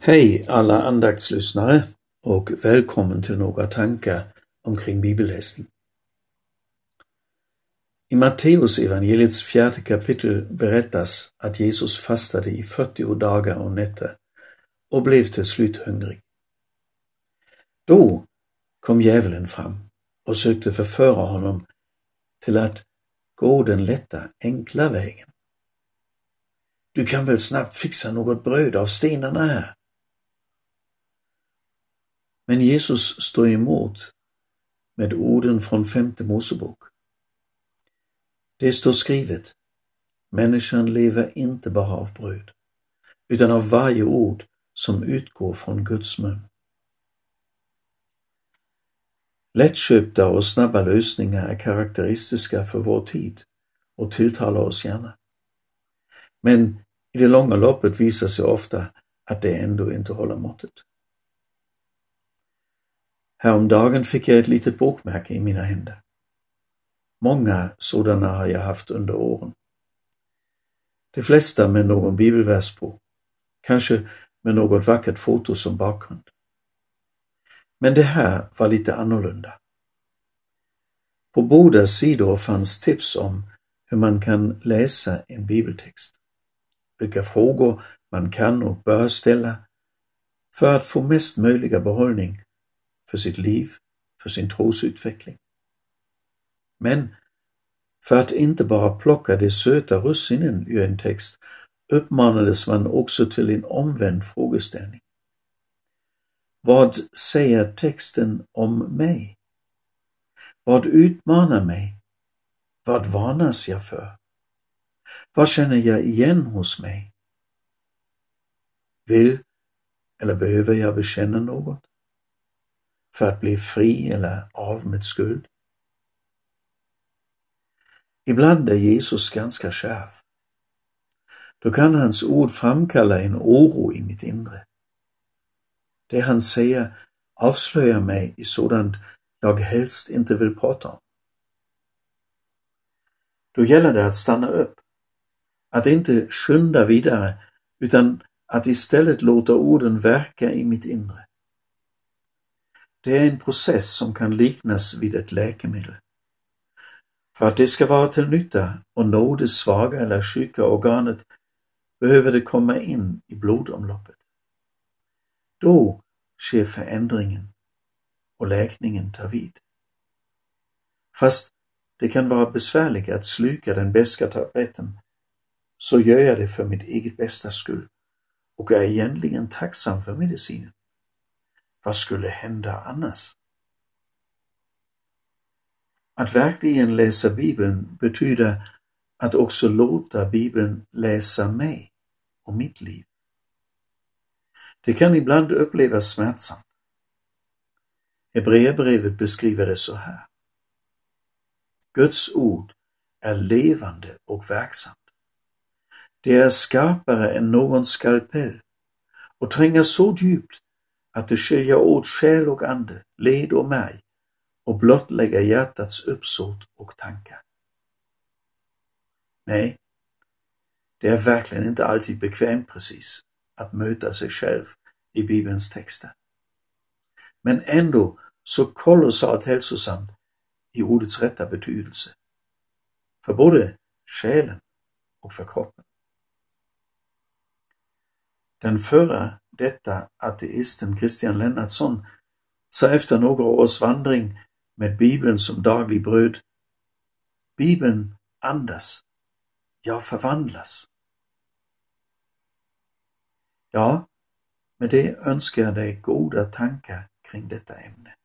Hej alla andaktslyssnare och välkommen till några tankar omkring bibelläsning. I Matteus evangeliets fjärde kapitel berättas att Jesus fastade i 40 dagar och nätter och blev till slut hungrig. Då kom djävulen fram och sökte förföra honom till att gå den lätta, enkla vägen. Du kan väl snabbt fixa något bröd av stenarna här? Men Jesus står emot med orden från femte Mosebok. Det står skrivet, människan lever inte bara av bröd, utan av varje ord som utgår från Guds mun. Lättköpta och snabba lösningar är karaktäristiska för vår tid och tilltalar oss gärna. Men i det långa loppet visar sig ofta att det ändå inte håller måttet. Häromdagen fick jag ett litet bokmärke i mina händer. Många sådana har jag haft under åren. De flesta med någon bibelvers på, kanske med något vackert foto som bakgrund. Men det här var lite annorlunda. På båda sidor fanns tips om hur man kan läsa en bibeltext, vilka frågor man kan och bör ställa för att få mest möjliga behållning för sitt liv, för sin trosutveckling. Men för att inte bara plocka de söta russinen ur en text uppmanades man också till en omvänd frågeställning. Vad säger texten om mig? Vad utmanar mig? Vad varnas jag för? Vad känner jag igen hos mig? Vill eller behöver jag bekänna något? För att bli fri eller av med skuld. Ibland är Jesus ganska kärv. Då kan hans ord framkalla en oro i mitt inre. Det han säger avslöjar mig i sådant jag helst inte vill prata om. Då gäller det att stanna upp, att inte skynda vidare utan att istället låta orden verka i mitt inre. Det är en process som kan liknas vid ett läkemedel. För att det ska vara till nytta och nå det svaga eller sjuka organet behöver det komma in i blodomloppet. Då sker förändringen och läkningen tar vid. Fast det kan vara besvärligt att sluka den beska tabletten så gör jag det för mitt eget bästa skull och är egentligen tacksam för medicinen. Vad skulle hända annars? Att verkligen läsa Bibeln betyder att också låta Bibeln läsa mig och mitt liv. Det kan ibland upplevas smärtsamt. Hebreerbrevet beskriver det så här. Guds ord är levande och verksamt. Det är skarpare än någon skalpell och tränger så djupt att det skiljer åt själ och ande, led och märg och blottlägga hjärtats uppsåt och tankar. Nej, det är verkligen inte alltid bekvämt precis att möta sig själv i Bibelns texter. Men ändå så kolossalt hälsosamt i ordets rätta betydelse. För både själen och för kroppen. Den förra detta ateisten Christian Lennartsson sa efter några års vandring med Bibeln som daglig bröd. Bibeln andas, jag förvandlas. Ja, med det önskar jag dig goda tankar kring detta ämne.